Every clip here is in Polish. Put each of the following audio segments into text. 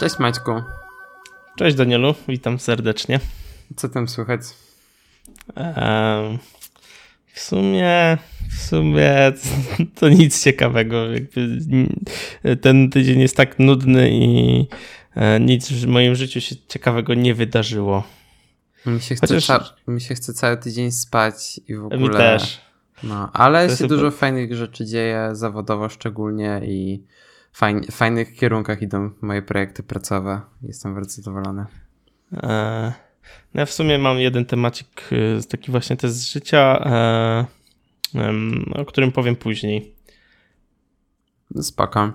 Cześć Maćku. Cześć Danielu, witam serdecznie. Co tam słychać? Ehm, w sumie, w sumie to nic ciekawego. Jakby ten tydzień jest tak nudny i e, nic w moim życiu się ciekawego nie wydarzyło. Mi się, chce Chociaż... mi się chce cały tydzień spać i w ogóle... Mi też. No, ale to się dużo fajnych rzeczy dzieje, zawodowo szczególnie i fajn, fajnych kierunkach idą moje projekty pracowe. Jestem bardzo zadowolony. E, no ja w sumie mam jeden temacik, e, taki właśnie test z życia, e, o którym powiem później. Spoko.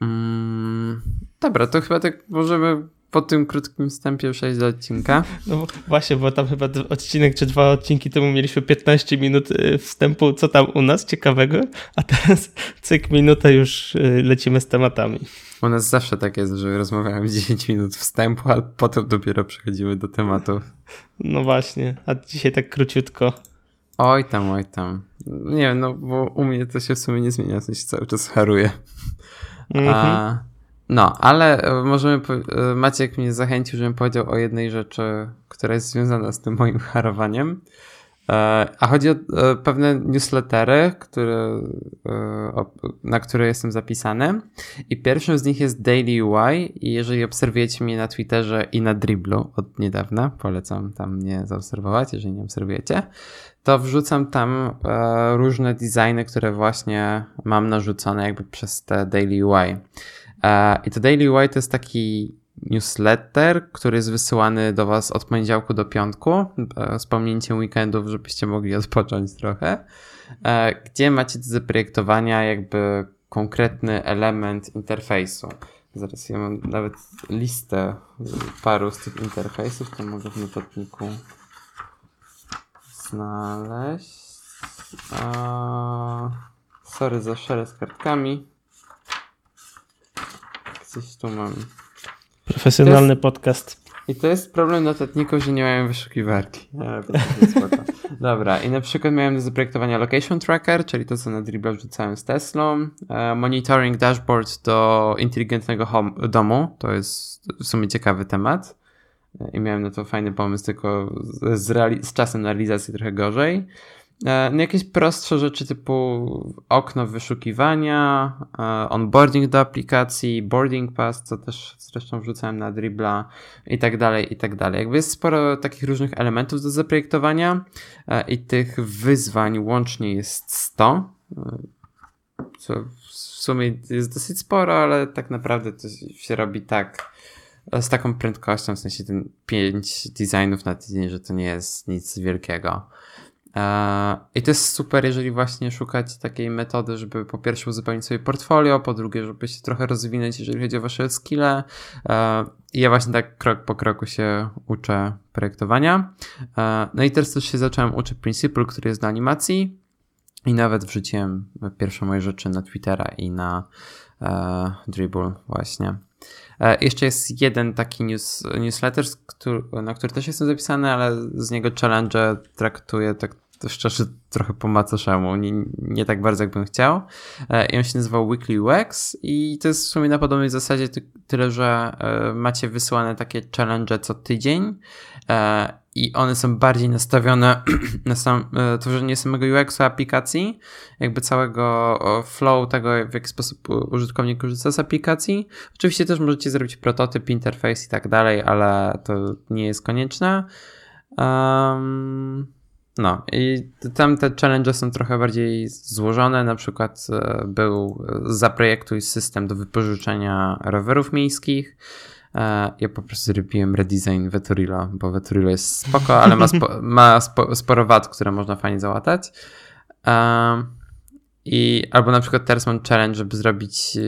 Mm, dobra, to chyba tak możemy po tym krótkim wstępie przejść do odcinka. No właśnie, bo tam chyba odcinek czy dwa odcinki temu mieliśmy 15 minut y, wstępu, co tam u nas ciekawego, a teraz cyk minuta już y, lecimy z tematami. U nas zawsze tak jest, że rozmawiamy 10 minut wstępu, a potem dopiero przechodzimy do tematów. No właśnie, a dzisiaj tak króciutko. Oj tam, oj tam. Nie wiem, no bo u mnie to się w sumie nie zmienia, w sensie cały czas haruje. -hmm. A no, ale e, możemy, e, Maciek mnie zachęcił, żebym powiedział o jednej rzeczy, która jest związana z tym moim harowaniem. E, a chodzi o pewne newslettery, które, na które jestem zapisany. I pierwszym z nich jest Daily UI. I jeżeli obserwujecie mnie na Twitterze i na Dribblu od niedawna, polecam tam mnie zaobserwować, jeżeli nie obserwujecie, to wrzucam tam różne designy, które właśnie mam narzucone jakby przez te Daily UI. E, I to Daily White to jest taki newsletter, który jest wysyłany do Was od poniedziałku do piątku, e, z pominięciem weekendów, żebyście mogli odpocząć trochę, e, gdzie macie do zaprojektowania jakby konkretny element interfejsu. Zaraz ja mam nawet listę paru z tych interfejsów, to mogę w notatniku znaleźć. sorry za szereg z kartkami. Coś tu mam. Profesjonalny jest, podcast. I to jest problem notatników, że nie mają wyszukiwarki. Dobra, i na przykład miałem do zaprojektowania location tracker, czyli to, co na Dribble wrzucałem z Teslą. E, monitoring dashboard do inteligentnego home, domu. To jest w sumie ciekawy temat. E, I miałem na to fajny pomysł, tylko z, z, z czasem na realizację trochę gorzej. E, no jakieś prostsze rzeczy typu okno wyszukiwania, e, onboarding do aplikacji, boarding pass, co też zresztą wrzucałem na Dribbla i tak dalej, i tak dalej. Jakby jest sporo takich różnych elementów do zaprojektowania e, i tych wyzwań łącznie jest 100, co w sumie jest dosyć sporo, ale tak naprawdę to się robi tak z taką prędkością, w sensie ten 5 designów na tydzień, że to nie jest nic wielkiego. E, I to jest super, jeżeli właśnie szukać takiej metody, żeby po pierwsze uzupełnić sobie portfolio, po drugie, żeby się trochę rozwinąć, jeżeli chodzi o wasze skille. E, I ja właśnie tak krok po kroku się uczę projektowania. E, no i teraz też się zacząłem uczyć Principle, który jest do animacji. I nawet wrzuciłem pierwsze moje rzeczy na Twittera i na Dribble właśnie. Jeszcze jest jeden taki news, newsletter, który, na który też jestem zapisany, ale z niego challenge traktuję tak to szczerze trochę po macoszemu, nie, nie tak bardzo jakbym chciał. E, I on się nazywał Weekly UX i to jest w sumie na podobnej zasadzie tyle, że e, macie wysyłane takie challenge co tydzień e, i one są bardziej nastawione na sam, tworzenie samego UX-u aplikacji, jakby całego flow tego, w jaki sposób użytkownik korzysta z aplikacji. Oczywiście też możecie zrobić prototyp, interfejs i tak dalej, ale to nie jest konieczne. Um, no i tam te challenge są trochę bardziej złożone. Na przykład e, był zaprojektuj system do wypożyczenia rowerów miejskich. E, ja po prostu zrobiłem redesign Veturilo, bo Veturilo jest spoko, ale ma, spo, ma spo, sporo wad, które można fajnie załatać. E, I albo na przykład teraz mam challenge, żeby zrobić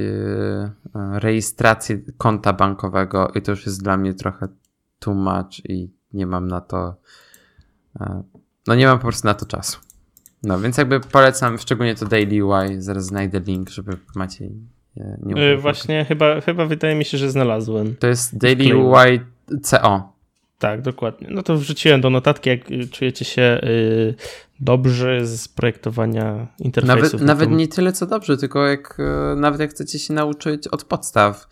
rejestrację konta bankowego i to już jest dla mnie trochę too much i nie mam na to no nie mam po prostu na to czasu. No więc jakby polecam szczególnie to Daily UI, zaraz znajdę link, żeby macie nie yy, Właśnie chyba, chyba wydaje mi się, że znalazłem. To jest Daily UI CO. Tak, dokładnie. No to wrzuciłem do notatki, jak czujecie się y, dobrze z projektowania interfejsów. Nawet, nawet nie tyle co dobrze, tylko jak, y, nawet jak chcecie się nauczyć od podstaw.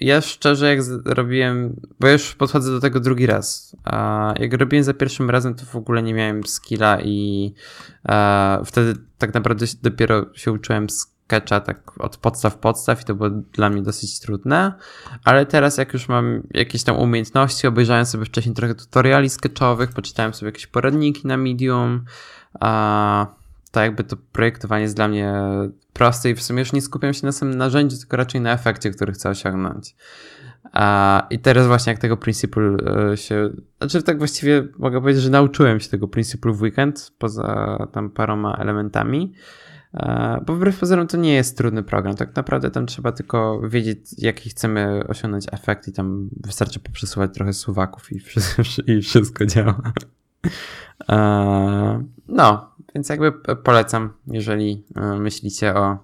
Ja szczerze, jak robiłem, bo ja już podchodzę do tego drugi raz. Jak robiłem za pierwszym razem, to w ogóle nie miałem skilla i wtedy tak naprawdę dopiero się uczyłem sketcha tak od podstaw podstaw i to było dla mnie dosyć trudne, ale teraz jak już mam jakieś tam umiejętności, obejrzałem sobie wcześniej trochę tutoriali sketchowych, poczytałem sobie jakieś poradniki na Medium, a to jakby to projektowanie jest dla mnie proste i w sumie już nie skupiam się na samym narzędziu, tylko raczej na efekcie, który chcę osiągnąć. I teraz właśnie jak tego Principle e, się, znaczy tak właściwie mogę powiedzieć, że nauczyłem się tego Principle w weekend, poza tam paroma elementami, bo wbrew pozorom to nie jest trudny program. Tak naprawdę tam trzeba tylko wiedzieć, jaki chcemy osiągnąć efekt i tam wystarczy poprzesuwać trochę suwaków i wszystko, i wszystko działa. E, no, więc jakby polecam, jeżeli e, myślicie o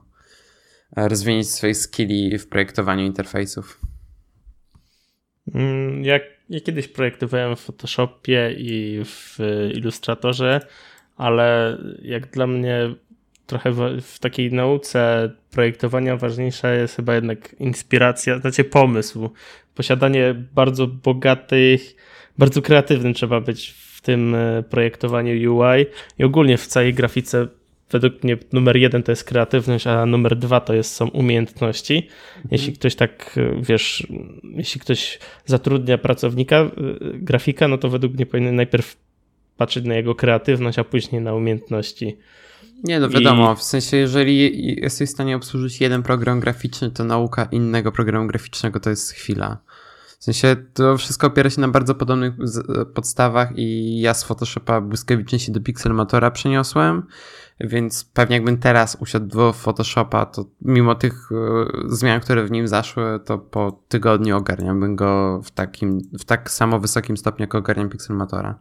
rozwijaniu swoich skilli w projektowaniu interfejsów. Mm, jak ja kiedyś projektowałem w Photoshopie i w Illustratorze, ale jak dla mnie trochę w, takiej nauce projektowania ważniejsza jest chyba jednak inspiracja, znaczy pomysł. Posiadanie bardzo bogatych, bardzo kreatywnym trzeba być w tym e, projektowaniu UI i ogólnie w całej grafice według mnie numer jeden to jest kreatywność, a numer dwa to jest, są umiejętności. Mhm. Jeśli ktoś tak, e, wiesz, jeśli ktoś zatrudnia pracownika, e, grafika, no to według mnie powinien najpierw patrzeć na jego kreatywność, a później na umiejętności. Nie, no wiadomo, I... w sensie jeżeli jesteś w stanie obsłużyć jeden program graficzny, to nauka innego programu graficznego to jest chwila. W sensie to wszystko opiera się na bardzo podobnych podstawach i ja z Photoshopa błyskawicznie się do Pixelmatora przeniosłem, więc pewnie jakbym teraz usiadł do Photoshopa, to mimo tych e, zmian, które w nim zaszły, to po tygodniu ogarniałbym go w takim, w tak samo wysokim stopniu, jak ogarniam Pixelmatora.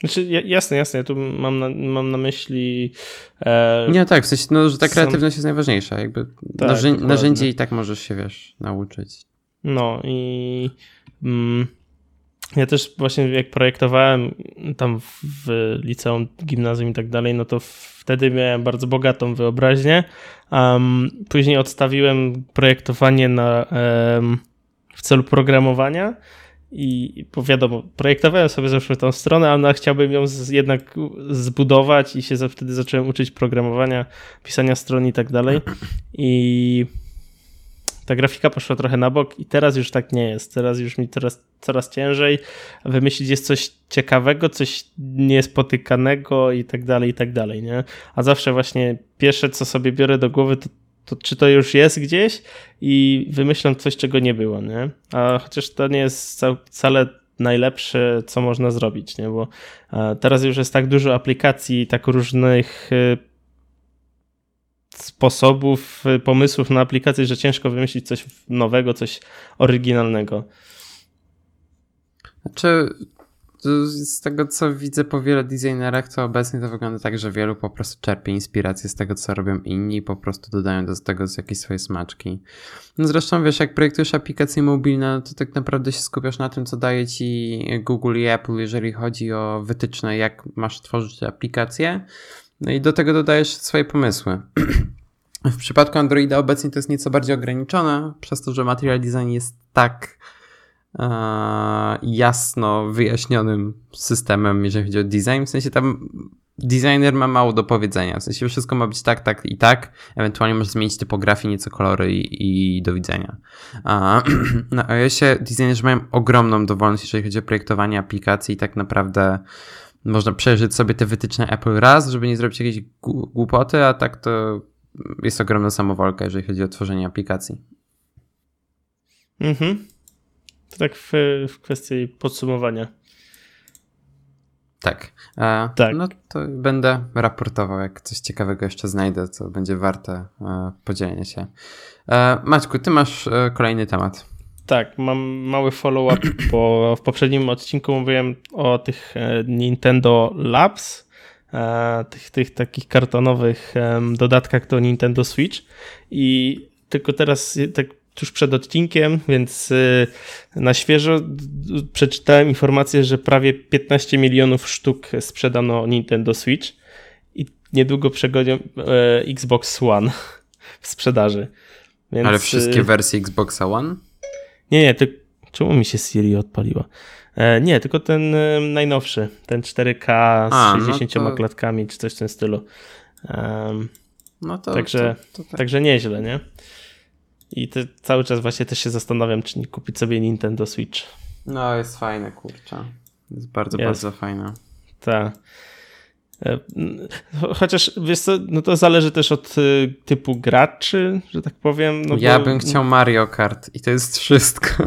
Znaczy, jasne, jasne, ja tu mam na, mam na myśli. E, nie, tak, w sensie, no, że ta kreatywność sam... jest najważniejsza. Jakby tak, narzę narzędzie i tak możesz się, wiesz, nauczyć. No i. Mm, ja też właśnie jak projektowałem tam w, liceum, gimnazjum i tak dalej, no to wtedy miałem bardzo bogatą wyobraźnię. Um, później odstawiłem projektowanie na, um, w celu programowania i wiadomo, projektowałem sobie zawsze tą stronę, ale chciałbym ją z, jednak zbudować i się za, wtedy zacząłem uczyć programowania, pisania stron i tak dalej. I ta grafika poszła trochę na bok i teraz już tak nie jest. Teraz już mi teraz coraz ciężej wymyślić jest coś ciekawego, coś niespotykanego i tak dalej, i tak dalej, nie? A zawsze właśnie pierwsze, co sobie biorę do głowy, to to czy to już jest gdzieś i wymyślam coś, czego nie było, nie? A chociaż to nie jest wcale najlepsze, co można zrobić, nie? Bo e, teraz już jest tak dużo aplikacji, tak różnych e, sposobów, e, pomysłów na aplikacje, że ciężko wymyślić coś nowego, coś oryginalnego. Znaczy, z tego co widzę po wielu designerach, to obecnie to wygląda tak, że wielu po prostu czerpie inspirację z tego, co robią inni i po prostu dodają do tego jakieś swoje smaczki. No zresztą wiesz, jak projektujesz aplikacje mobilne, to tak naprawdę się skupiasz na tym, co daje ci Google i Apple, jeżeli chodzi o wytyczne, jak masz tworzyć aplikacje. No i do tego dodajesz swoje pomysły. W przypadku Androida obecnie to jest nieco bardziej ograniczone, przez to, że Material Design jest tak jasno wyjaśnionym systemem, jeżeli chodzi o design. W sensie tam designer ma mało do powiedzenia. W sensie wszystko ma być tak, tak i tak. Ewentualnie możesz zmienić typografię, nieco kolory i, i do widzenia. A, na iOSie designerzy mają ogromną dowolność, jeżeli chodzi o projektowanie aplikacji i tak naprawdę można przejrzeć sobie te wytyczne Apple raz, żeby nie zrobić jakiejś głupoty, a tak to jest ogromna samowolka, jeżeli chodzi o tworzenie aplikacji. Mhm. To tak w, w kwestii podsumowania. Tak. E, tak. No to będę raportował, jak coś ciekawego jeszcze znajdę, co będzie warte e, podzielenia się. E, Maćku, ty masz e, kolejny temat. Tak, mam mały follow-up, bo w poprzednim odcinku mówiłem o tych e, Nintendo Labs, e, tych, tych takich kartonowych dodatkach do Nintendo Switch i tylko teraz tak tuż przed odcinkiem, więc y, na świeżo przeczytałem informację, że prawie 15 milionów sztuk sprzedano Nintendo Switch i niedługo przegonią e, Xbox One w sprzedaży. Więc... Ale wszystkie wersje Xboxa One? Nie, nie, to czemu mi się Siri odpaliła? E, nie, tylko ten e, najnowszy, ten 4K z A, 60 no to... klatkami, czy coś w tym stylu. Um, no to, także, to, to tak. także nieźle, nie? I te, cały czas właśnie też się zastanawiam, czy nie kupić sobie Nintendo Switch. No, jest fajne, kurczę. Jest bardzo, jest. bardzo fajne. Tak. Chociaż wiesz co, no to zależy też od y, typu graczy, że tak powiem. No ja bo... bym chciał Mario Kart i to jest wszystko.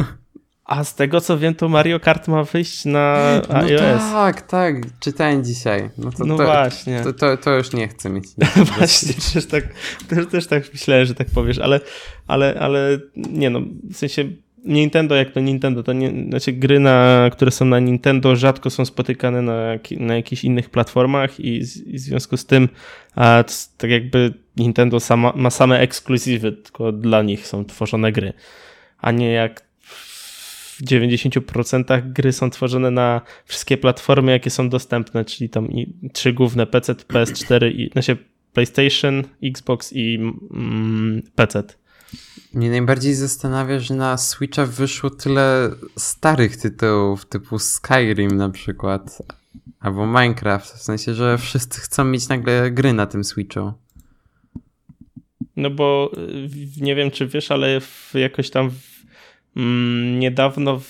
A z tego co wiem, to Mario Kart ma wyjść na no iOS. tak, tak, czytałem dzisiaj. No, to, no to, właśnie. To, to, to, już nie chcę mieć. właśnie, też tak, też, też tak myślałem, że tak powiesz, ale, ale, ale nie no, w sensie Nintendo jak to Nintendo, to nie, znaczy gry, na, które są na Nintendo rzadko są spotykane na, na jakichś innych platformach i, z, i w związku z tym a, tak jakby Nintendo sama, ma same ekskluzywy, tylko dla nich są tworzone gry, a nie jak w 90% gry są tworzone na wszystkie platformy, jakie są dostępne, czyli tam trzy główne PC, PS4 i znaczy PlayStation, Xbox i mm, PC. Mnie najbardziej zastanawia, że na Switcha wyszło tyle starych tytułów, typu Skyrim na przykład, albo Minecraft, w sensie, że wszyscy chcą mieć nagle gry na tym Switchu. No bo y, nie wiem, czy wiesz, ale jakoś tam niedawno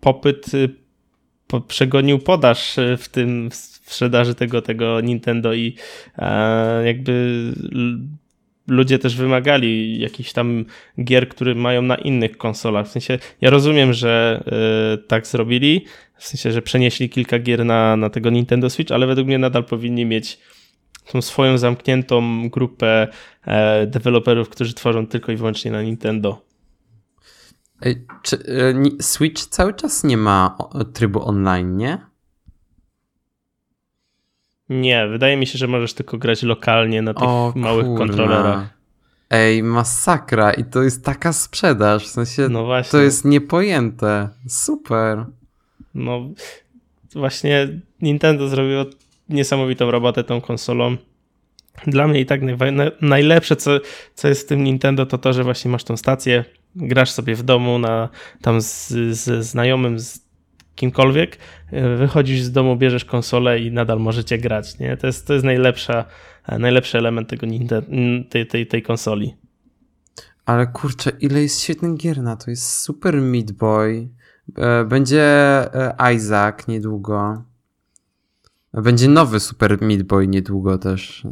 popyt y, przegonił podaż y, w tym w sprzedaży tego, tego Nintendo i e, jakby ludzie też wymagali jakichś tam gier, które mają na innych konsolach. W sensie, ja rozumiem, że y, tak zrobili, w sensie, że przenieśli kilka gier na, na tego Nintendo Switch, ale według mnie nadal powinni mieć tą swoją zamkniętą grupę e, deweloperów, którzy tworzą tylko i wyłącznie na Nintendo. Czy e, Switch cały czas nie ma trybu online, nie? Nie, wydaje mi się, że możesz tylko grać lokalnie na tych o, małych kurna. kontrolerach. Ej, masakra i to jest taka sprzedaż, w sensie no właśnie. to jest niepojęte. Super. No właśnie Nintendo zrobiło niesamowitą robotę tą konsolą. Dla mnie i tak najlepsze, co, co jest w tym Nintendo, to to, że właśnie masz tą stację, grasz sobie w domu na, tam z, z znajomym, z kimkolwiek, e, wychodzisz z domu, bierzesz konsolę i nadal możecie grać. Nie? To, jest, to jest najlepsza, e, najlepszy element tego, tej, tej, tej konsoli. Ale kurczę, ile jest świetnych gier na to. Jest Super Meat Boy, e, będzie Isaac niedługo. Będzie nowy Super Meat Boy niedługo też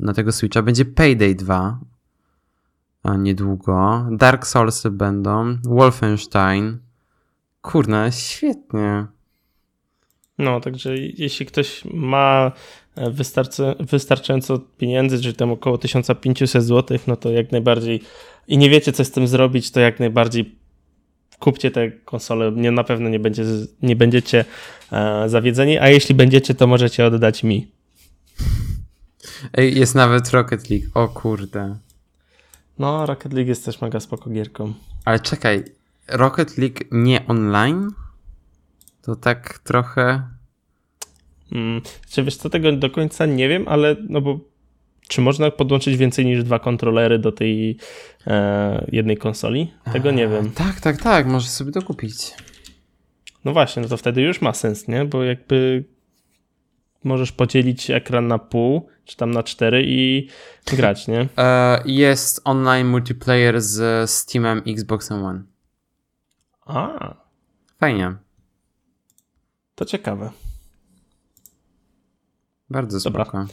na tego Switcha. Będzie Payday 2 niedługo. Dark Soulsy będą. Wolfenstein. Kurna, świetnie. No, także jeśli ktoś ma e, wystarczająco pieniędzy, czyli tam około 1500 zł, no to jak najbardziej i nie wiecie, co z tym zrobić, to jak najbardziej kupcie tę konsolę. Nie, na pewno nie, będzie, nie będziecie e, zawiedzeni, a jeśli będziecie, to możecie oddać mi. Ej, jest nawet Rocket League. O kurde. No, Rocket League jest też mega spoko gierką. Ale czekaj, Rocket League nie online? To tak trochę. Hmm, czy wiesz co, tego do końca nie wiem, ale no bo czy można podłączyć więcej niż dwa kontrolery do tej e, jednej konsoli? Tego nie wiem. Tak, tak, tak, możesz sobie to kupić. No właśnie, no to wtedy już ma sens, nie? Bo jakby możesz podzielić ekran na pół, czy tam na cztery i grać, nie? E, jest online multiplayer z Steamem Xbox One. A. Fajnie. To ciekawe. Bardzo Dobra. spoko.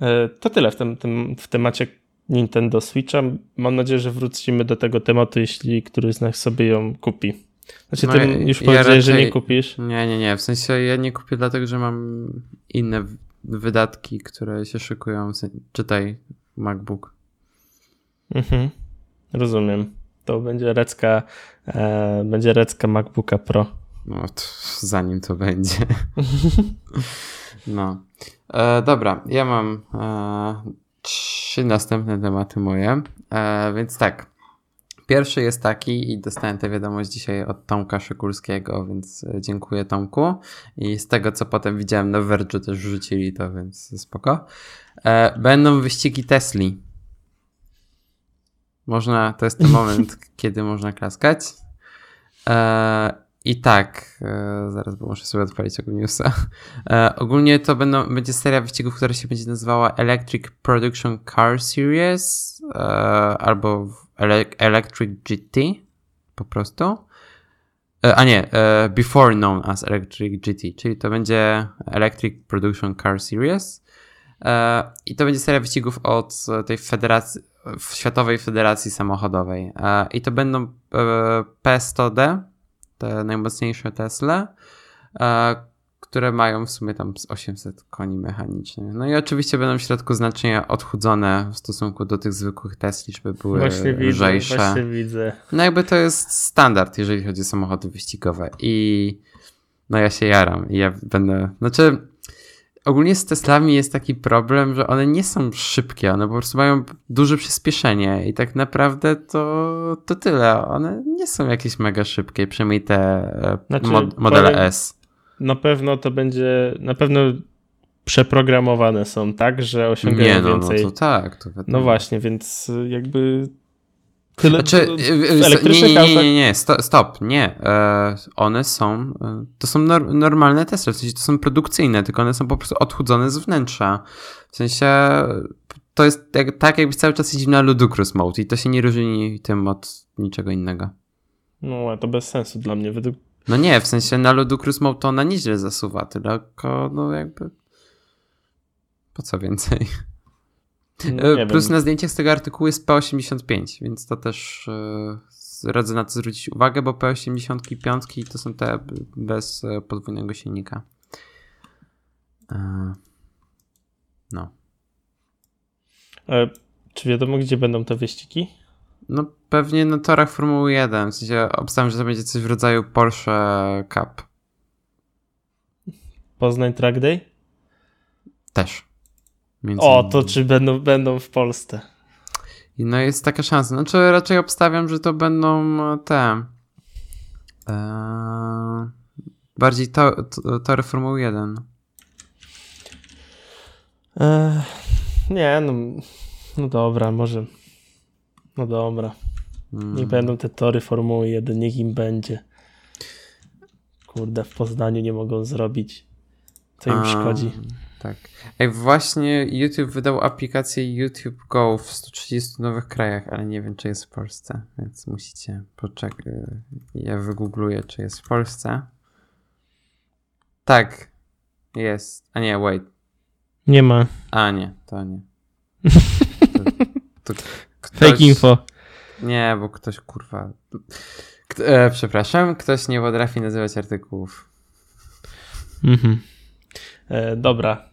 E, to tyle w, tym, tym, w temacie Nintendo Switcha. Mam nadzieję, że wrócimy do tego tematu, jeśli któryś z nas sobie ją kupi. Znaczy, no, ty już ja powiedziałeś, raczej, że nie kupisz. Nie, nie, nie. W sensie ja nie kupię dlatego, że mam inne wydatki, które się szykują. Czytaj MacBook. Mhm. Rozumiem. To będzie recka, e, będzie recka MacBooka Pro. No, to zanim to będzie. no. E, dobra, ja mam e, trzy następne tematy moje. E, więc tak. Pierwszy jest taki i dostałem tę wiadomość dzisiaj od Tomka Szykulskiego, więc e, dziękuję Tomku. I z tego, co potem widziałem na Verge też wrzucili to, więc spoko. E, będą wyścigi Tesli. Można, to jest ten moment, kiedy można klaskać. E, I tak, zaraz, bo muszę sobie odpalić tego newsa. ogólnie to będą, będzie seria wyścigów, która się będzie nazywała Electric Production Car Series, albo Electric GT po prostu. E, a nie, e, before known as Electric GT, czyli to będzie Electric Production Car Series. E, I to będzie seria wyścigów od tej federacji, Światowej Federacji Samochodowej. I to będą P100D, te najmocniejsze Tesla, które mają w sumie tam z 800 koni mechanicznych. No i oczywiście będą w środku znacznie odchudzone w stosunku do tych zwykłych Tesli, żeby były właśnie lżejsze. Widzę, właśnie widzę. No jakby to jest standard, jeżeli chodzi o samochody wyścigowe i no ja się jaram i ja będę, znaczy ogólnie z Teslami jest taki problem, że one nie są szybkie, one po prostu mają duże przyspieszenie i tak naprawdę to, to tyle. One nie są jakieś mega szybkie, przynajmniej te e, znaczy, mod modele powiem, S na pewno to będzie, na pewno przeprogramowane są tak, że osiągają nie, no, więcej. No to tak. To no właśnie, więc jakby tyle znaczy, nie, nie, nie, nie, nie, stop, nie. E, one są, e, to są nor normalne testy, w sensie to są produkcyjne, tylko one są po prostu odchudzone z wnętrza. W sensie to jest jak, tak, jakbyś cały czas jeździł na Ludicrous Mode i to się nie różni tym od niczego innego. No, to bez sensu dla mnie. Według no nie, w sensie na Ludicrous Mode to ona nieźle zasuwa, tylko no jakby... Po co więcej? No, e, Plus wiem. na zdjęciach z tego artykułu jest P85, więc to też yy, radzę na to zwrócić uwagę, bo P85 to są te bez e, podwójnego silnika. Yy, no. E, czy wiadomo, gdzie będą te wyścigi? No pewnie na torach Formuły 1. W sensie obstawiam, że to będzie coś w rodzaju Porsche Cup. Poznań Track Day? Też. Między o, to czy będą, będą w Polsce? I no jest taka szansa. Znaczy raczej obstawiam, że to będą te ee, bardziej to, to, tory Formuły 1. Eee, nie, no, no dobra, może no dobra. Hmm. Niech będą te tory Formuły 1, niech im będzie. Kurde, w Poznaniu nie mogą zrobić. Co im A, szkodzi. Tak. Ej, właśnie YouTube wydał aplikację YouTube Go w 130 nowych krajach, ale nie wiem, czy jest w Polsce, więc musicie poczekać. Ja wygoogluję, czy jest w Polsce. Tak, jest. A nie, wait. Nie ma. A nie, to nie. To, to Ktoś... Fake info. Nie, bo ktoś kurwa. E, przepraszam, ktoś nie potrafi nazywać artykułów. Mhm. E, dobra.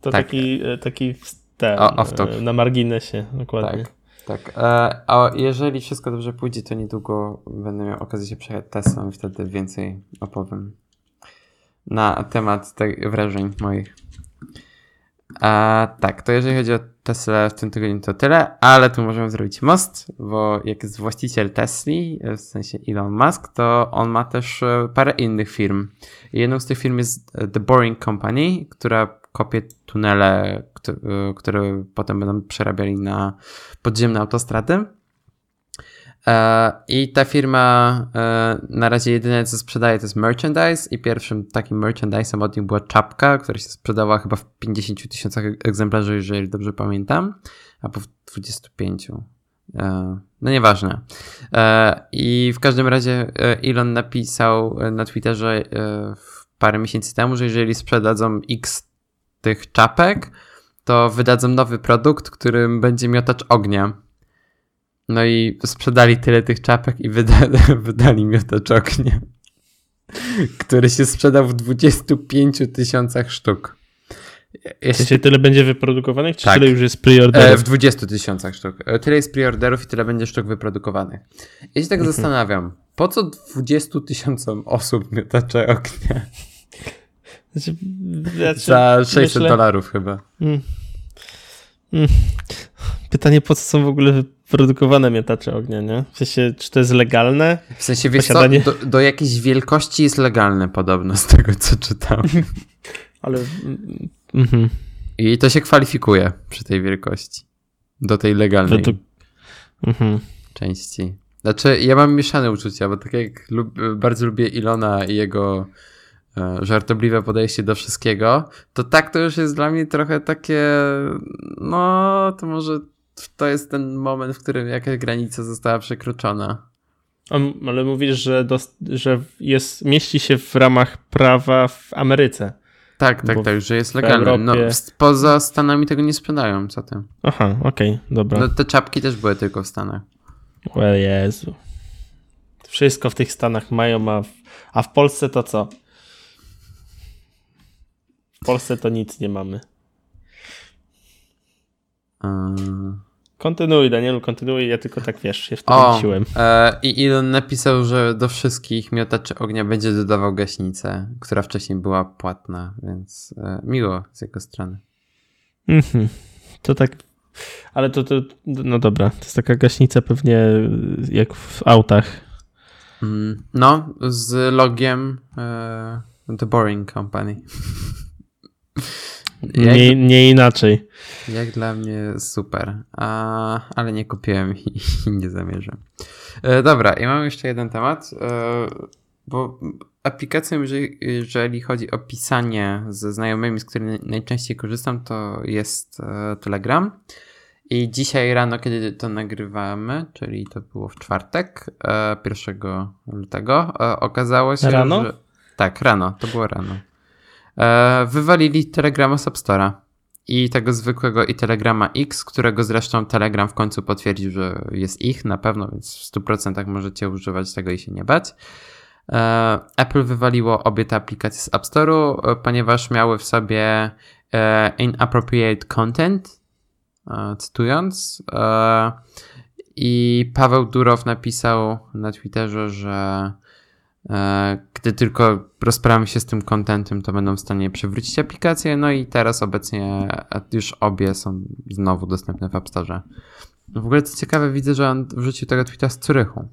To tak. taki, e, taki ten, o, e, na marginesie, dokładnie. Tak. Tak, e, a jeżeli wszystko dobrze pójdzie, to niedługo będę miał okazję się przejechać Teslą i wtedy więcej opowiem na temat tych wrażeń moich. A tak, to jeżeli chodzi o Tesla w tym tygodniu to tyle, ale tu możemy zrobić most, bo jak jest właściciel Tesli, w sensie Elon Musk, to on ma też e, parę innych firm. Jedną z tych firm jest e, The Boring Company, która kopie tunele, e, które potem będą przerabiali na podziemne autostrady. E, I ta firma e, na razie jedyne co sprzedaje to jest merchandise i pierwszym takim merchandise'em od nich była czapka, która się sprzedała chyba w 50 tysiącach egzemplarzy, jeżeli dobrze pamiętam, albo w 25. E, no nieważne. I w każdym razie Elon napisał na Twitterze parę miesięcy temu, że jeżeli sprzedadzą x tych czapek, to wydadzą nowy produkt, którym będzie miotacz ognia no i sprzedali tyle tych czapek i wydali, wydali miotacz ognia, który się sprzedał w 25 tysiącach sztuk. Jeszcze... tyle będzie wyprodukowanych, czy tak. tyle już jest preorderów? E, w 20 tysiącach sztuk. E, tyle jest preorderów i tyle będzie sztuk wyprodukowanych. Ja się tak mhm. zastanawiam, po co 20 tysiącom osób miotacze ognia? Znaczy, znaczy, Za 600 myślę... dolarów chyba. Mm. Mm. Pytanie, po co są w ogóle wyprodukowane mietacze ognia, nie? W sensie, czy to jest legalne? W sensie, wiesz Posiadanie... co, do, do jakiejś wielkości jest legalne podobno, z tego co czytam. Ale... Mhm. I to się kwalifikuje przy tej wielkości. Do tej legalnej mhm. części. Znaczy, ja mam mieszane uczucia, bo tak jak lub, bardzo lubię Ilona i jego e, żartobliwe podejście do wszystkiego, to tak to już jest dla mnie trochę takie, no to może to jest ten moment, w którym jakaś granica została przekroczona. Ale mówisz, że, do, że jest, mieści się w ramach prawa w Ameryce. Tak, tak, tak, że jest legalne. No, poza Stanami tego nie sprzedają, co tym. Aha, okej, okay, dobra. No, te czapki też były tylko w Stanach. O Jezu. Wszystko w tych Stanach mają, a w, a w Polsce to co? W Polsce to nic nie mamy. Um... Kontynuuj, Danielu, kontynuuj, ja tylko tak wiesz, się wtrąciłem. E, I Elon napisał, że do wszystkich miotaczy ognia będzie dodawał gaśnicę, która wcześniej była płatna, więc e, miło z jego strony. Mhm. To tak, ale to, to, no dobra, to jest taka gaśnica pewnie jak w autach. Mm, no, z logiem e, The Boring Company. Nie, nie inaczej. Jak dla mnie super, A, ale nie kupiłem i, nie zamierzam. E, dobra, i mam jeszcze jeden temat, e, bo aplikacją, jeżeli, jeżeli chodzi o pisanie ze znajomymi, z którymi najczęściej korzystam, to jest e, Telegram. I dzisiaj rano, kiedy to nagrywamy, czyli to było w czwartek, 1 e, lutego, e, okazało się, rano? że... Tak, rano, to było rano. E, wywalili Telegrama z App Store'a i tego zwykłego i Telegrama X, którego zresztą Telegram w końcu potwierdził, że jest ich na pewno, więc w 100% możecie używać tego i się nie bać. E, Apple wywaliło obie te aplikacje z App Store'u, e, ponieważ miały w sobie inappropriate content, cytując. I Paweł Durow napisał na Twitterze, że E, gdy tylko rozprawimy się z tym kontentem, to będą w stanie przywrócić aplikację. No i teraz obecnie już obie są znowu dostępne w App Store. W ogóle co ciekawe, widzę, że on wrzucił tego tweeta z Curychu.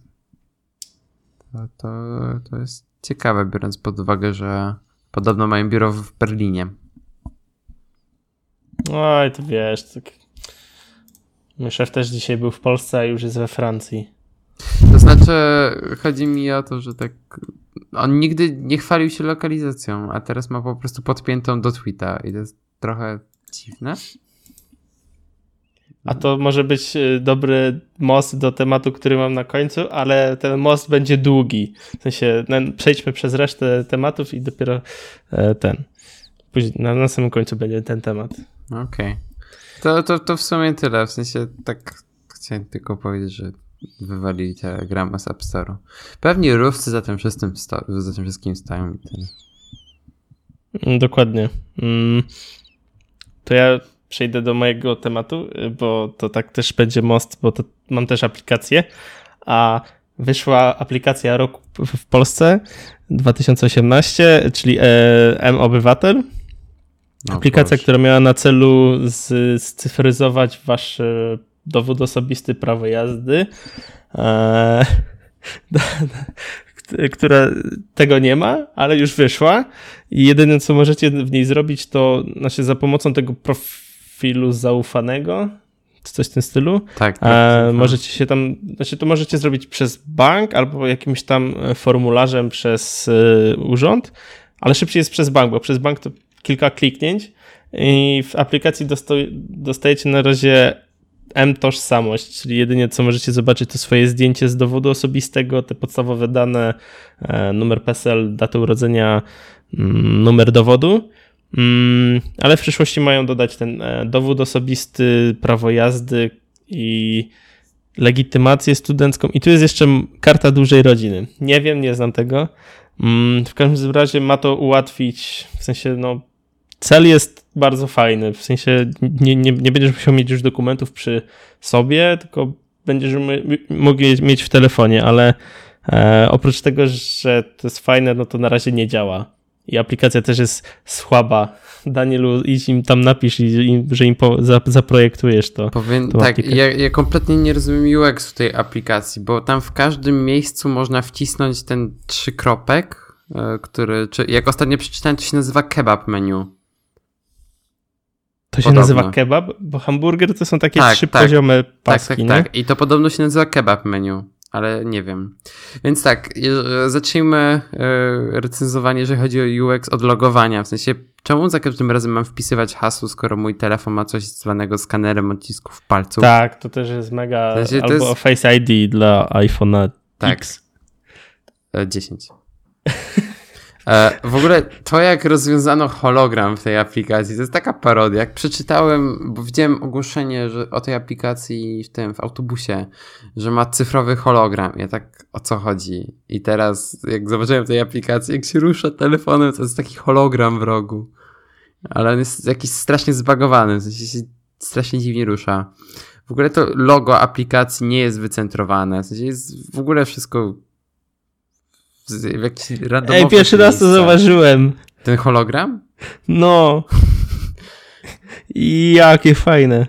To, to, to jest ciekawe, biorąc pod uwagę, że podobno mają biuro w Berlinie. Oj, to wiesz, tak... Mój szef też dzisiaj był w Polsce, a już jest we Francji. To znaczy, chodzi mi o to, że tak. On nigdy nie chwalił się lokalizacją, a teraz ma po prostu podpiętą do tweeta i to jest trochę dziwne. A to może być y, dobry most do tematu, który mam na końcu, ale ten most będzie długi. W sensie przejdźmy przez resztę tematów i dopiero e, ten. Później na, na samym końcu będzie ten temat. Okej. Okay. To, to, to w sumie tyle. W sensie tak chciałem tylko powiedzieć, że wywalili Telegrama z App Store'u. Pewnie Ruscy za tym wszystkim, sto, za tym wszystkim stoją. Mm, dokładnie. Mm. To ja przejdę do mojego tematu, bo to tak też będzie most, bo to mam też aplikację, a wyszła aplikacja roku w Polsce 2018, czyli e, M-Obywatel. Aplikacja, która miała na celu scyfryzować wasze dowód osobisty, prawo jazdy, e, która tego nie ma, ale już wyszła i jedyne co możecie w niej zrobić to znaczy za pomocą tego profilu zaufanego coś w tym stylu. Tak, tak, e, tak. Możecie się tam, znaczy to możecie zrobić przez bank albo jakimś tam formularzem przez y, urząd, ale szybciej jest przez bank, bo przez bank to kilka kliknięć i w aplikacji dostajecie na razie M-tożsamość, czyli jedynie co możecie zobaczyć to swoje zdjęcie z dowodu osobistego, te podstawowe dane, e, numer PESEL, datę urodzenia, mm, numer dowodu, mm, ale w przyszłości mają dodać ten e, dowód osobisty, prawo jazdy i legitymację studencką i tu jest jeszcze karta dużej rodziny. Nie wiem, nie znam tego. Mm, w każdym razie ma to ułatwić, w sensie no cel jest bardzo fajny, w sensie nie, nie, nie będziesz musiał mieć już dokumentów przy sobie, tylko będziesz mógł mieć w telefonie, ale e, oprócz tego, że to jest fajne, no to na razie nie działa. i aplikacja też jest słaba. Danielu, idź im tam napisz, i, że im po, za, zaprojektujesz to. Powiem tak, ja, ja, kompletnie nie rozumiem UX tej aplikacji, bo tam w każdym miejscu można wcisnąć ten trzykropek, e, który, czy jak ostatnio przeczytałem, to się nazywa kebab menu. To się podobno. nazywa kebab, bo hamburger to są takie tak, trzy tak, poziomy paski, tak, tak, nie? tak. I to podobno się nazywa kebab menu ale nie wiem. Więc tak, zacznijmy e, recenzowanie, jeżeli chodzi o UX od logowania. W sensie, czemu za każdym razem mam wpisywać hasło, skoro mój telefon ma coś zwanego skanerem odcisków palców? Tak, to też jest mega. W sensie, albo jest... Face ID dla iPhone'a tak. X. 10. E, w ogóle to, jak rozwiązano hologram w tej aplikacji, to jest taka parodia. Jak przeczytałem, bo widziałem ogłoszenie że o tej aplikacji w tym, w autobusie, że ma cyfrowy hologram. Ja tak, o co chodzi? I teraz, jak zobaczyłem tej aplikacji, jak się rusza telefonem, to jest taki hologram w rogu. Ale on jest jakiś strasznie zbagowany, w sensie się strasznie dziwnie rusza. W ogóle to logo aplikacji nie jest wycentrowane, w sensie jest w ogóle wszystko w jakiś Ej, pierwszy raz to zauważyłem. Ten hologram? No. I jakie fajne.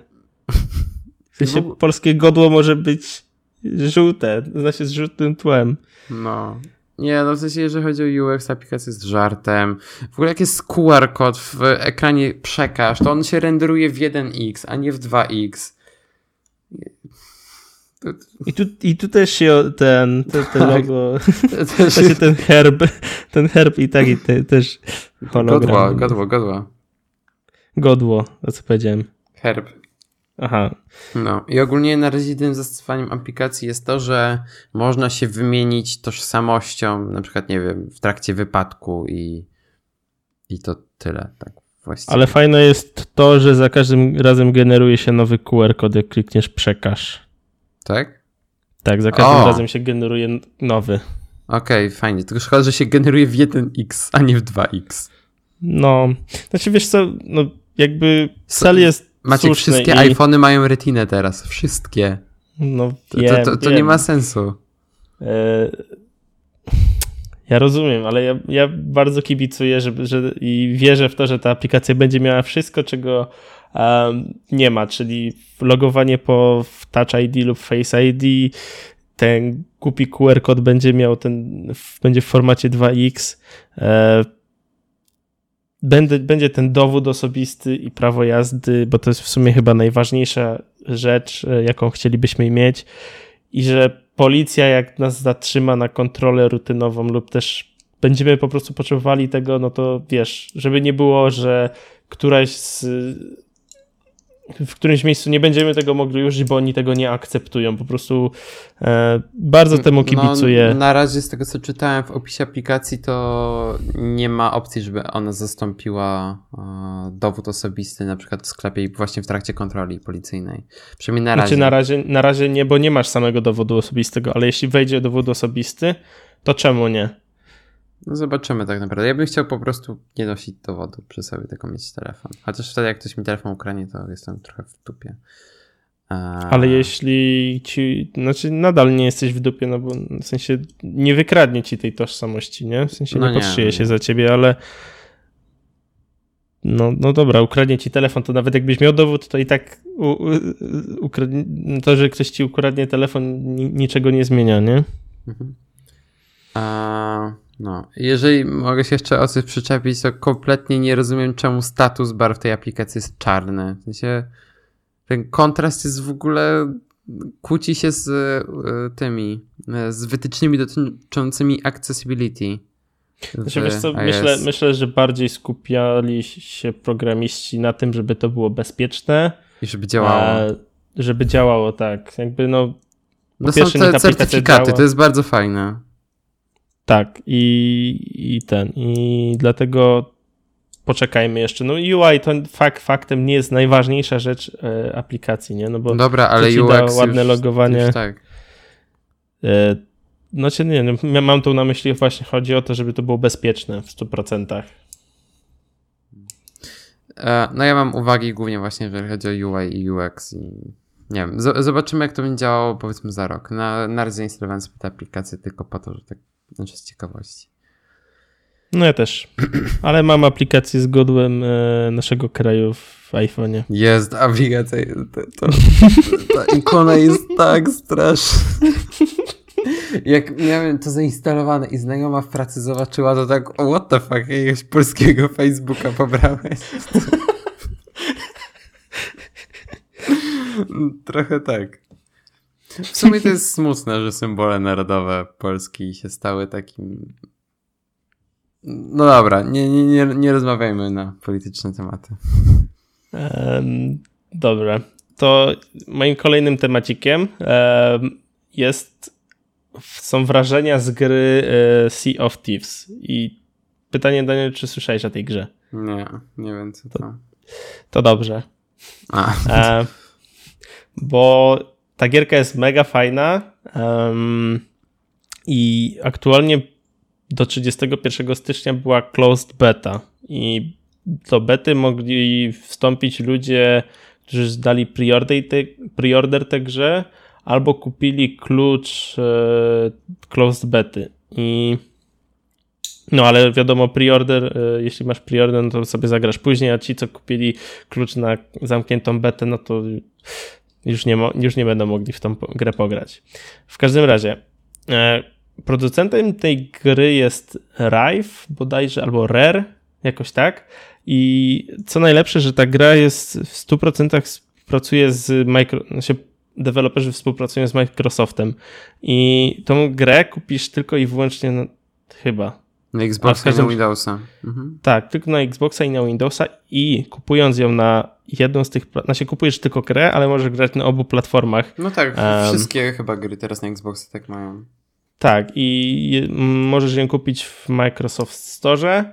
W sensie no. polskie godło może być żółte, znaczy z żółtym tłem. No. Nie, no w sensie, jeżeli chodzi o UX, aplikacja jest żartem. W ogóle jak jest QR kod w ekranie przekaż, to on się renderuje w 1x, a nie w 2x. I tu, I tu też się ten, ten, ten tak. logo, też się ten herb, ten herb i tak i te, też hologram. Godło, godło, godło. Godło, o co powiedziałem. Herb. Aha. No i ogólnie na razie jedynym zastosowaniem aplikacji jest to, że można się wymienić tożsamością, na przykład, nie wiem, w trakcie wypadku i, i to tyle, tak właściwie. Ale fajne jest to, że za każdym razem generuje się nowy QR kod, jak klikniesz przekaż. Tak? Tak, za każdym o. razem się generuje nowy. Okej, okay, fajnie. Tylko szkoda, że się generuje w 1x, a nie w 2x. No, znaczy wiesz co, no jakby cel jest Macie wszystkie i... iPhony mają retinę teraz. Wszystkie. No wiem, To, to, to, nie ma sensu. E... Ja rozumiem, ale ja, ja bardzo kibicuję żeby, że, i wierzę w to, że ta aplikacja będzie miała wszystko, czego nie ma, czyli logowanie po Touch ID lub Face ID, ten głupi QR kod będzie miał ten, będzie w formacie 2x, e, będzie, będzie ten dowód osobisty i prawo jazdy, bo to jest w sumie chyba najważniejsza rzecz, e, jaką chcielibyśmy mieć. I że policja jak nas zatrzyma na kontrolę rutynową lub też będziemy po prostu potrzebowali tego, no to wiesz, żeby nie było, że któraś z w którymś miejscu nie będziemy tego mogli użyć, bo oni tego nie akceptują. Po prostu e, bardzo temu no, kibicuję. No, na razie z tego, co czytałem w opisie aplikacji, to nie ma opcji, żeby ona zastąpiła e, dowód osobisty, na przykład w sklepie właśnie w trakcie kontroli policyjnej. Przynajmniej na znaczy, razie. Znaczy na razie, na razie nie, bo nie masz samego dowodu osobistego, ale jeśli wejdzie dowód osobisty, to czemu nie? No zobaczymy tak naprawdę. Ja bym chciał po prostu nie nosić dowodu przy sobie, tylko mieć telefon. Chociaż wtedy jak ktoś mi telefon ukradnie, to jestem trochę w dupie. A... Ale jeśli ci, znaczy nadal nie jesteś w dupie, no bo w sensie nie wykradnie ci tej tożsamości, nie? W sensie no nie, nie podszyje no się nie. za ciebie, ale no, no dobra, ukradnie ci telefon, to nawet jakbyś miał dowód, to i tak u, u, ukradnie, to, że ktoś ci ukradnie telefon niczego nie zmienia, nie? Mhm. A... No, jeżeli mogę się jeszcze o coś przyczepić, to kompletnie nie rozumiem, czemu status bar w tej aplikacji jest czarny. W sensie, ten kontrast jest w ogóle kłóci się z y, tymi, y, z wytycznymi dotyczącymi accessibility. Znaczy, co, myślę, myślę, że bardziej skupiali się programiści na tym, żeby to było bezpieczne. I żeby działało. żeby działało, tak. Jakby no. No są te certyfikaty, to jest bardzo fajne. Tak, i, i ten, i dlatego poczekajmy jeszcze. No UI to fakt faktem nie jest najważniejsza rzecz e, aplikacji, nie? No bo Dobra, ale UX da ładne już, logowanie. Już tak. E, no czy nie, no, mam tu na myśli właśnie chodzi o to, żeby to było bezpieczne w 100%. E, no ja mam uwagi głównie właśnie, jeżeli chodzi o UI i UX i nie wiem, zobaczymy jak to będzie działało powiedzmy za rok. Na, na razie zainstalowałem sobie tę aplikację tylko po to, że tak znaczy z ciekawości. No ja też. Ale mam aplikację z godłem e, naszego kraju w iPhone'ie. Jest aplikacja. To, to, ta ikona jest tak straszna. Jak miałem to zainstalowane i znajoma w pracy zobaczyła, to tak, oh, what the fuck, jakiegoś polskiego Facebooka pobrałeś. Trochę tak. W sumie to jest smutne, że symbole narodowe Polski się stały takim. No dobra, nie, nie, nie, nie rozmawiajmy na polityczne tematy. Um, dobra. To moim kolejnym temacikiem um, jest są wrażenia z gry e, Sea of Thieves. I pytanie, Daniel, czy słyszałeś o tej grze? Nie, nie wiem co to. To, to dobrze. A. E, bo ta gierka jest mega fajna um, i aktualnie do 31 stycznia była closed beta. I do bety mogli wstąpić ludzie, którzy zdali preorder, te, preorder tę grze albo kupili klucz e, closed bety. I no ale wiadomo, preorder, e, jeśli masz preorder, no to sobie zagrasz później, a ci, co kupili klucz na zamkniętą betę, no to już nie, już nie będą mogli w tą grę pograć. W każdym razie, e, producentem tej gry jest Rive bodajże, albo Rare, jakoś tak. I co najlepsze, że ta gra jest w 100% współpracuje z micro, znaczy deweloperzy współpracują z Microsoftem i tą grę kupisz tylko i wyłącznie na, chyba na Xboxa każdym... i na Windowsa. Mhm. Tak, tylko na Xboxa i na Windowsa i kupując ją na jedną z tych, znaczy kupujesz tylko grę, ale możesz grać na obu platformach. No tak, um, wszystkie chyba gry teraz na Xboxa tak mają. Tak, i możesz ją kupić w Microsoft Store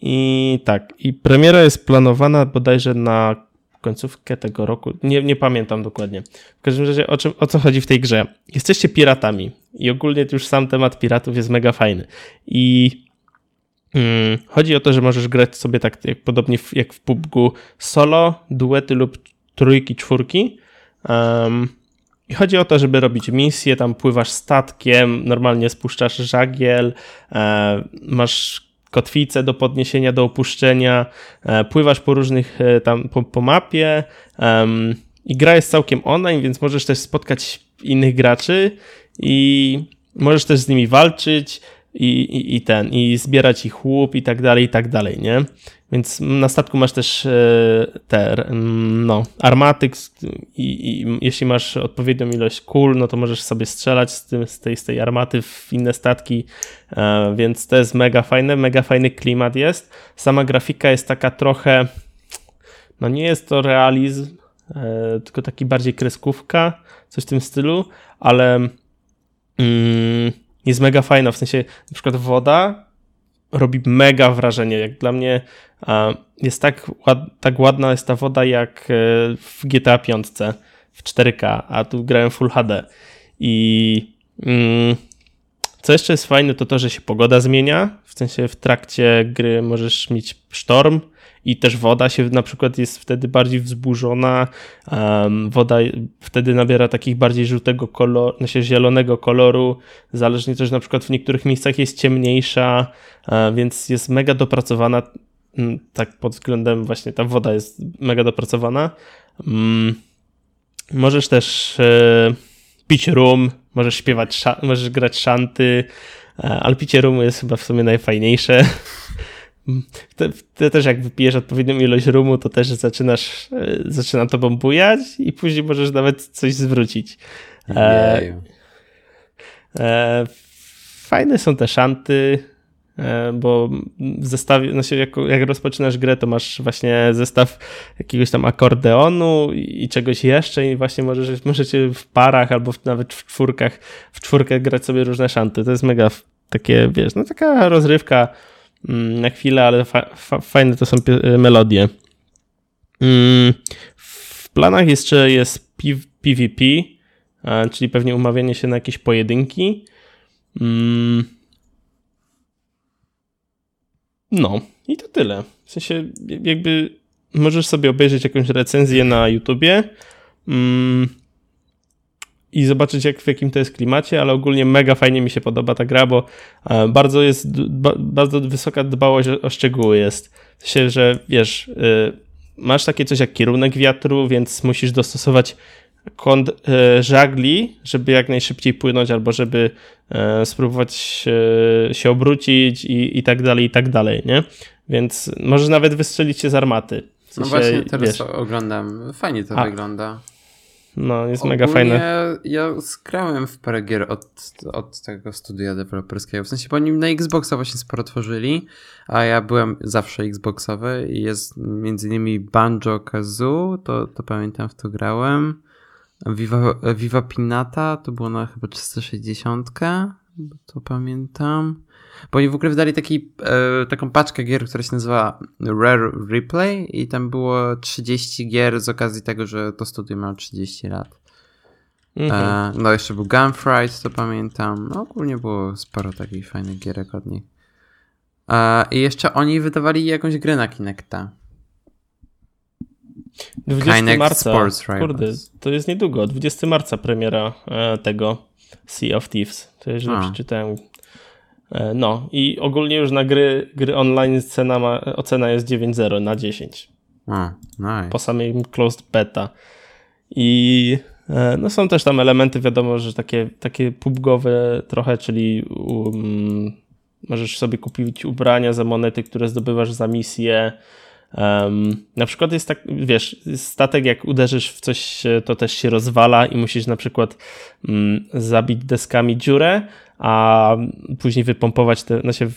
i tak, i premiera jest planowana bodajże na końcówkę tego roku. Nie, nie pamiętam dokładnie. W każdym razie o, czym, o co chodzi w tej grze? Jesteście piratami i ogólnie już sam temat piratów jest mega fajny. I Hmm, chodzi o to, że możesz grać sobie tak jak, podobnie jak w PUBG solo, duety lub trójki, czwórki. Um, I chodzi o to, żeby robić misje, tam pływasz statkiem, normalnie spuszczasz żagiel, e, masz kotwicę do podniesienia, do opuszczenia, e, pływasz po różnych e, tam po, po mapie um, i gra jest całkiem online, więc możesz też spotkać innych graczy i możesz też z nimi walczyć i, i, i ten, i zbierać ich łup i tak dalej, i tak dalej, nie? Więc na statku masz też e, te, no, armaty i, i, jeśli masz odpowiednią ilość kul, no to możesz sobie strzelać z, tym, z, tej, z tej armaty w inne statki, e, więc to jest mega fajne, mega fajny klimat jest. Sama grafika jest taka trochę, no nie jest to realizm, e, tylko taki bardziej kreskówka, coś w tym stylu, ale mm, jest mega fajna, w sensie na przykład woda robi mega wrażenie, jak dla mnie jest tak, ład, tak ładna jest ta woda jak e, w GTA 5 w 4K, a tu grałem Full HD i mm, co jeszcze jest fajne to to, że się pogoda zmienia, w sensie w trakcie gry możesz mieć sztorm, i też woda się na przykład jest wtedy bardziej wzburzona, um, woda wtedy nabiera takich bardziej żółtego koloru, znaczy zielonego koloru, zależnie też na przykład w niektórych miejscach jest ciemniejsza, um, więc jest mega dopracowana, um, tak pod względem właśnie ta woda jest mega dopracowana. Mm, możesz też e, pić rum, możesz śpiewać, możesz grać szanty, e, ale picie rumu jest chyba w sumie najfajniejsze. Te, te też jak wypijesz odpowiednią ilość rumu, to też zaczynasz, e, zaczyna to bujać i później możesz nawet coś zwrócić. E, e, fajne są te szanty, bo w zestawie, znaczy jak, jak rozpoczynasz grę, to masz właśnie zestaw jakiegoś tam akordeonu i czegoś jeszcze i właśnie możesz, możecie w parach albo nawet w czwórkach, w czwórkę grać sobie różne szanty. To jest mega takie, wiesz, no taka rozrywka Mm, na chwilę, ale fa fa fajne to są melodie. Mm, w planach jeszcze jest PvP, czyli pewnie umawianie się na jakieś pojedynki. Mm. No, i to tyle. W sensie, jakby możesz sobie obejrzeć jakąś recenzję na YouTubie i zobaczyć jak, w jakim to jest klimacie, ale ogólnie mega fajnie mi się podoba ta gra, bo e, bardzo jest, bardzo wysoka dbałość o, szczegóły jest. W sensie, że wiesz, y, masz takie coś jak kierunek wiatru, więc musisz dostosować kąt e, żagli, żeby jak najszybciej płynąć, albo żeby e, spróbować się obrócić i, i tak dalej, i tak dalej, nie? Więc możesz nawet wystrzelić się z armaty. W sensie, no właśnie teraz wiesz, oglądam, fajnie to A, wygląda. No, jest Ogólnie mega fajne. Ja skrałem w parę gier od, od tego studia deweloperskiego. W sensie, bo oni na Xboxa właśnie sporo tworzyli, a ja byłem zawsze Xboxowy i jest między innymi Banjo Kazoo, to, to pamiętam, w to grałem. Viva, Viva Pinata to było na chyba 360, to pamiętam. Bo oni w ogóle wydali taki, e, taką paczkę gier, która się nazywa Rare Replay i tam było 30 gier z okazji tego, że to studio ma 30 lat. Mhm. E, no jeszcze był Gunfight, to pamiętam. No ogólnie było sporo takich fajnych gierek od nich. E, I jeszcze oni wydawali jakąś grę na Kinecta. 20 Kinect marca, Sports kurde, to jest niedługo, 20 marca premiera e, tego Sea of Thieves. To już przeczytałem E, no i ogólnie już na gry, gry online cena ma, ocena jest 9.0 na 10. A, nice. Po samej closed beta. I e, no są też tam elementy, wiadomo, że takie, takie pubgowe trochę, czyli um, możesz sobie kupić ubrania za monety, które zdobywasz za misję. Um, na przykład jest tak, wiesz, statek jak uderzysz w coś, to też się rozwala i musisz na przykład um, zabić deskami dziurę, a później wypompować, te, znaczy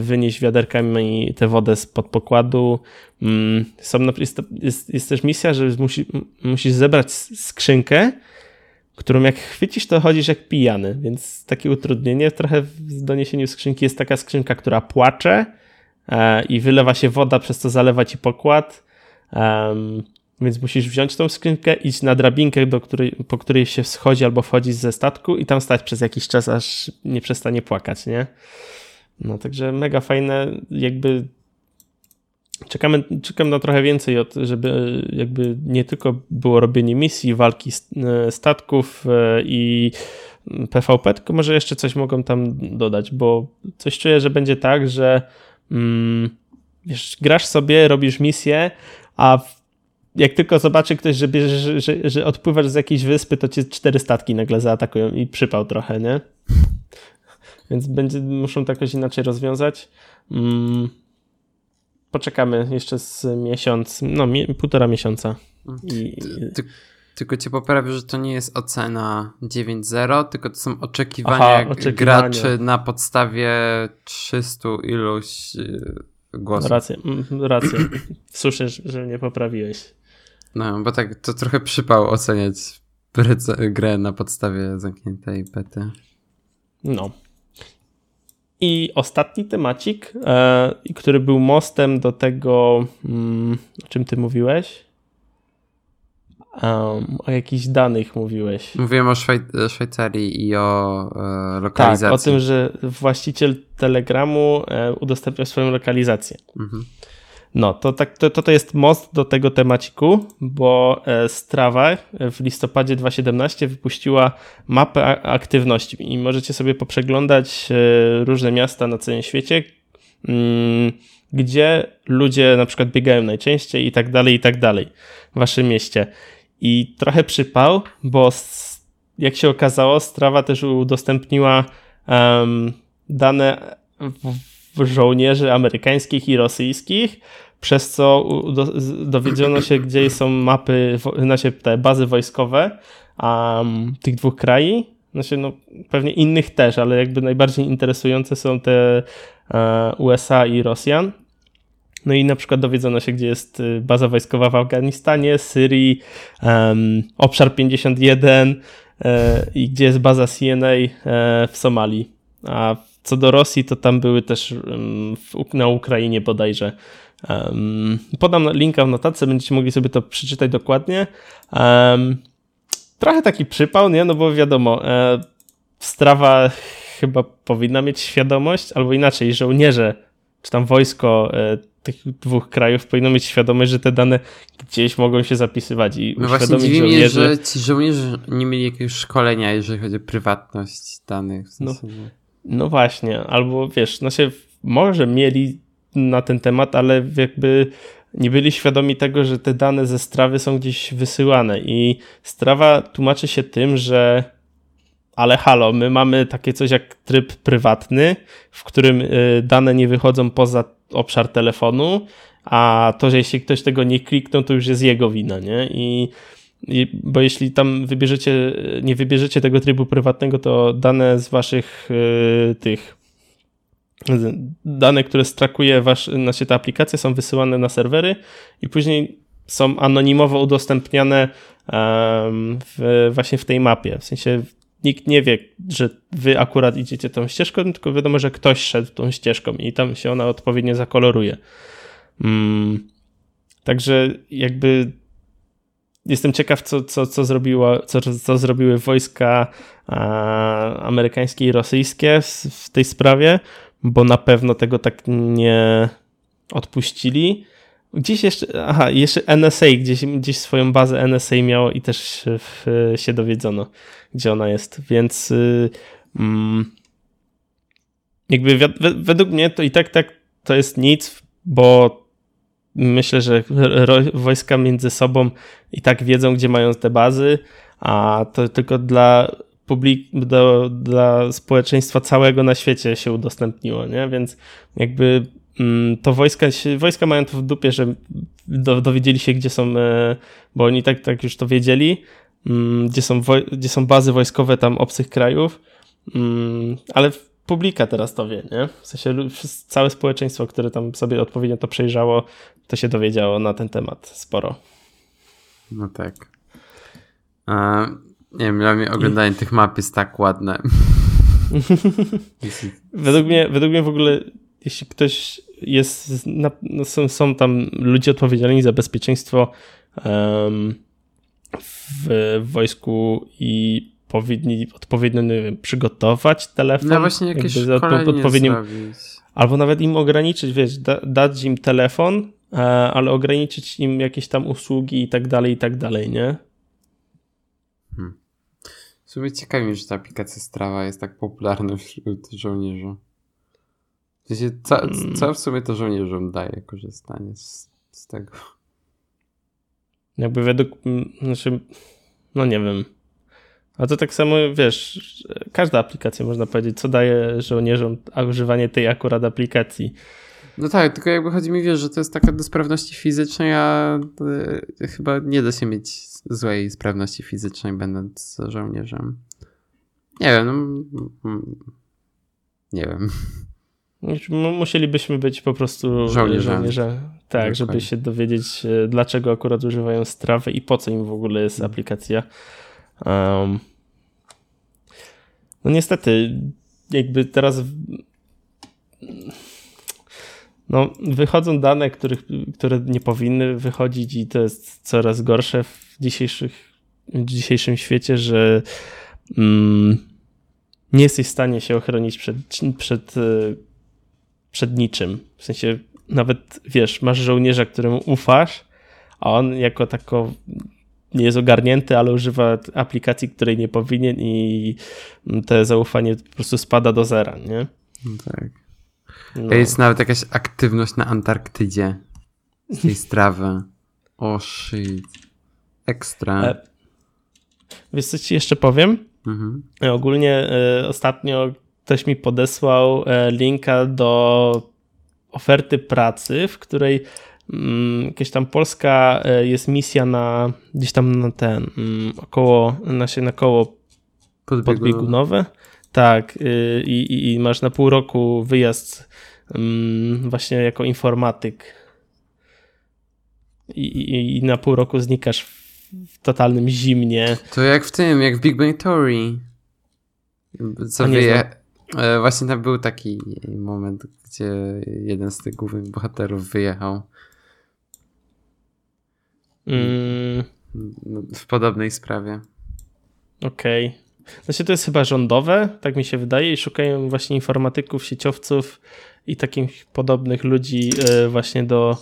wynieść wiaderkami tę wodę spod pokładu. Mm, są, jest, jest, jest też misja, że musi, musisz zebrać skrzynkę, którą jak chwycisz, to chodzisz jak pijany, więc takie utrudnienie trochę w doniesieniu skrzynki jest taka skrzynka, która płacze e, i wylewa się woda, przez co zalewa ci pokład. Więc musisz wziąć tą skrzynkę, iść na drabinkę, do której, po której się schodzi albo wchodzi ze statku i tam stać przez jakiś czas, aż nie przestanie płakać, nie? No także mega fajne, jakby czekamy, czekam na trochę więcej, od, żeby jakby nie tylko było robienie misji, walki e, statków e, i PvP, tylko może jeszcze coś mogą tam dodać, bo coś czuję, że będzie tak, że mm, wiesz, grasz sobie, robisz misję, a jak tylko zobaczy ktoś, że, bierze, że, że, że odpływasz z jakiejś wyspy, to cię cztery statki nagle zaatakują i przypał trochę, nie? Więc będzie, muszą to jakoś inaczej rozwiązać. Mm, poczekamy jeszcze z miesiąc, no półtora miesiąca. I, ty, tylko cię poprawię, że to nie jest ocena 9.0, tylko to są oczekiwania, Aha, oczekiwania. graczy na podstawie 300 iluś y, głosów. Rację, mm, rację. Słyszę, że nie poprawiłeś. No, bo tak to trochę przypał oceniać grę na podstawie zamkniętej bety. No. I ostatni temacik, e, który był mostem do tego, mm, o czym ty mówiłeś? Um, o jakichś danych mówiłeś. Mówiłem o Szwaj- Szwajcarii i o e, lokalizacji. Tak, o tym, że właściciel Telegramu e, udostępniał swoją lokalizację. Mhm. No, to, tak, to, to jest most do tego temaciku, bo e, Strava w listopadzie 2017 wypuściła mapę aktywności i możecie sobie poprzeglądać e, różne miasta na całym świecie, mm, gdzie ludzie na przykład biegają najczęściej i tak dalej, i tak dalej w waszym mieście. I trochę przypał, bo jak się okazało, Strava też udostępniła um, dane żołnierzy amerykańskich i rosyjskich, przez co dowiedziono się, gdzie są mapy, znaczy te bazy wojskowe um, tych dwóch krajów. Znaczy, no, pewnie innych też, ale jakby najbardziej interesujące są te e, USA i Rosjan. No i na przykład dowiedzono się, gdzie jest y, baza wojskowa w Afganistanie, Syrii, um, obszar 51 e, i gdzie jest baza CNA e, w Somalii. A co do Rosji, to tam były też w, na Ukrainie bodajże. Um, podam linka w notatce, będziecie mogli sobie to przeczytać dokładnie. Um, trochę taki przypał, nie? No bo wiadomo, e, Strawa chyba powinna mieć świadomość, albo inaczej, żołnierze czy tam wojsko e, tych dwóch krajów powinno mieć świadomość, że te dane gdzieś mogą się zapisywać i no właśnie dziwi mnie, że ci żołnierze nie mieli jakiegoś szkolenia, jeżeli chodzi o prywatność danych. W sensie... no, no właśnie, albo wiesz, no się może mieli na ten temat, ale jakby nie byli świadomi tego, że te dane ze strawy są gdzieś wysyłane. I strawa tłumaczy się tym, że ale halo, my mamy takie coś jak tryb prywatny, w którym y, dane nie wychodzą poza obszar telefonu, a to, że jeśli ktoś tego nie kliknął, to już jest jego wina, nie? I, i bo jeśli tam wybierzecie, nie wybierzecie tego trybu prywatnego, to dane z waszych y, tych dane, które strakuje wasz, znaczy te aplikacje są wysyłane na serwery i później są anonimowo udostępniane w, właśnie w tej mapie. W sensie nikt nie wie, że wy akurat idziecie tą ścieżką, tylko wiadomo, że ktoś szedł tą ścieżką i tam się ona odpowiednio zakoloruje. Mm. Także jakby jestem ciekaw, co, co, co, zrobiła, co, co zrobiły wojska a, amerykańskie i rosyjskie w, w tej sprawie, bo na pewno tego tak nie odpuścili. Gdzieś jeszcze, aha, jeszcze NSA, gdzieś, gdzieś swoją bazę NSA miało i też w, się dowiedzono, gdzie ona jest, więc y, mm, jakby wi według mnie to i tak, tak to jest nic, bo myślę, że wojska między sobą i tak wiedzą, gdzie mają te bazy, a to tylko dla publik, do, dla społeczeństwa całego na świecie się udostępniło, nie? Więc jakby to wojska, wojska mają to w dupie, że do, dowiedzieli się, gdzie są, e, bo oni tak, tak już to wiedzieli, mm, gdzie są, gdzie są bazy wojskowe tam obcych krajów, mm, ale publika teraz to wie, nie? W sensie całe społeczeństwo, które tam sobie odpowiednio to przejrzało, to się dowiedziało na ten temat sporo. No tak. A, nie wiem, dla mnie oglądanie I... tych map jest tak ładne. według, mnie, według mnie w ogóle, jeśli ktoś jest, no są, są tam ludzie odpowiedzialni za bezpieczeństwo w, wojsku i powinni odpowiednio nie wiem, przygotować telefon. No właśnie jakieś odpowiednim. Albo nawet im ograniczyć, wiesz, da, dać im telefon, e, ale ograniczyć im jakieś tam usługi i tak dalej, i tak dalej, nie? Hmm. W sumie ciekawi mnie, że ta aplikacja Strava jest tak popularna wśród żołnierzy. Co, hmm. co w sumie to żołnierzom daje korzystanie z, z tego? Jakby według, znaczy, no nie wiem. A to tak samo, wiesz, każda aplikacja można powiedzieć, co daje żołnierzom używanie tej akurat aplikacji. No tak, tylko jakby chodzi mi, wiesz, że to jest taka do sprawności fizycznej, a y, chyba nie da się mieć złej sprawności fizycznej będąc żołnierzem. Nie wiem, no, nie wiem. Musielibyśmy być po prostu żołnierzem. Tak, żeby się dowiedzieć, e, dlaczego akurat używają strawy i po co im w ogóle jest mhm. aplikacja. Um, no niestety, jakby teraz no, wychodzą dane, których, które nie powinny wychodzić i to jest coraz gorsze w, dzisiejszych, w dzisiejszym świecie, że mm, nie jesteś w stanie się ochronić przed, przed, przed niczym. W sensie nawet, wiesz, masz żołnierza, któremu ufasz, a on jako tako nie jest ogarnięty, ale używa aplikacji, której nie powinien i te zaufanie po prostu spada do zera, nie? No tak. No. Jest nawet jakaś aktywność na Antarktydzie z tej strawy. O oh shit. Ekstra. E, wiesz co ci jeszcze powiem? Mhm. E, ogólnie e, ostatnio ktoś mi podesłał e, linka do oferty pracy, w której Mm, jakaś tam polska e, jest misja na gdzieś tam na ten mm, około, na się na koło podbiegunowe. Tak, y, i, i, i, masz na pół roku wyjazd mm, właśnie jako informatyk. I, i, I, na pół roku znikasz w totalnym zimnie. To jak w tym, jak w Big Bang Theory. Co wyje... E, właśnie tam był taki moment, gdzie jeden z tych głównych bohaterów wyjechał Mm. W podobnej sprawie. Okej. Okay. Znaczy to jest chyba rządowe, tak mi się wydaje, i szukają właśnie informatyków, sieciowców i takich podobnych ludzi e, właśnie do,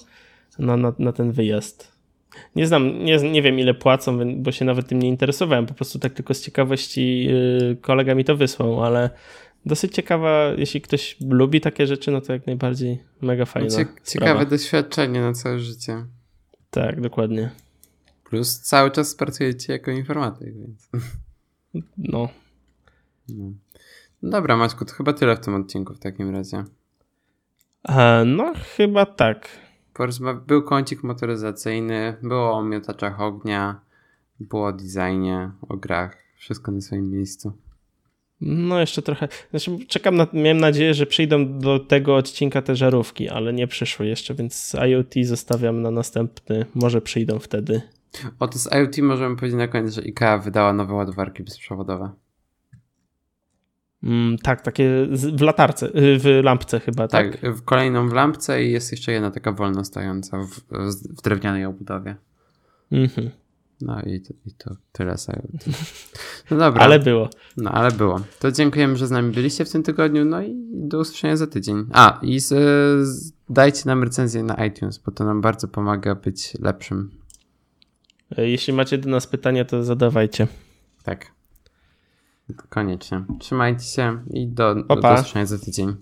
na, na, na ten wyjazd. Nie znam, nie, nie wiem ile płacą, bo się nawet tym nie interesowałem. Po prostu tak tylko z ciekawości e, kolega mi to wysłał, ale dosyć ciekawa, jeśli ktoś lubi takie rzeczy, no to jak najbardziej mega fajna. Cie ciekawe doświadczenie na całe życie. Tak, dokładnie. Plus cały czas pracujecie jako informatyk, więc. No. no. Dobra, Maćku, to chyba tyle w tym odcinku w takim razie. E, no, chyba tak. Był kącik motoryzacyjny, było o miotaczach ognia, było o designie, o grach. Wszystko na swoim miejscu. No, jeszcze trochę. Znaczy, czekam na, miałem nadzieję, że przyjdą do tego odcinka te żarówki, ale nie przyszły jeszcze, więc IoT zostawiam na następny. Może przyjdą wtedy. O to z IoT możemy powiedzieć na koniec, że IKEA wydała nowe ładowarki bezprzewodowe. Mm, tak, takie w latarce, y, w lampce chyba, tak? Tak, kolejną w lampce i jest jeszcze jedna taka wolno stojąca w, w drewnianej obudowie. Mhm. No i to, i to tyle IoT. No dobra. ale było. No, ale było. To dziękujemy, że z nami byliście w tym tygodniu, no i do usłyszenia za tydzień. A, i z, z, dajcie nam recenzję na iTunes, bo to nam bardzo pomaga być lepszym. Jeśli macie do nas pytania, to zadawajcie. Tak. Koniecznie. Trzymajcie się i do, do, do usłyszenia za tydzień.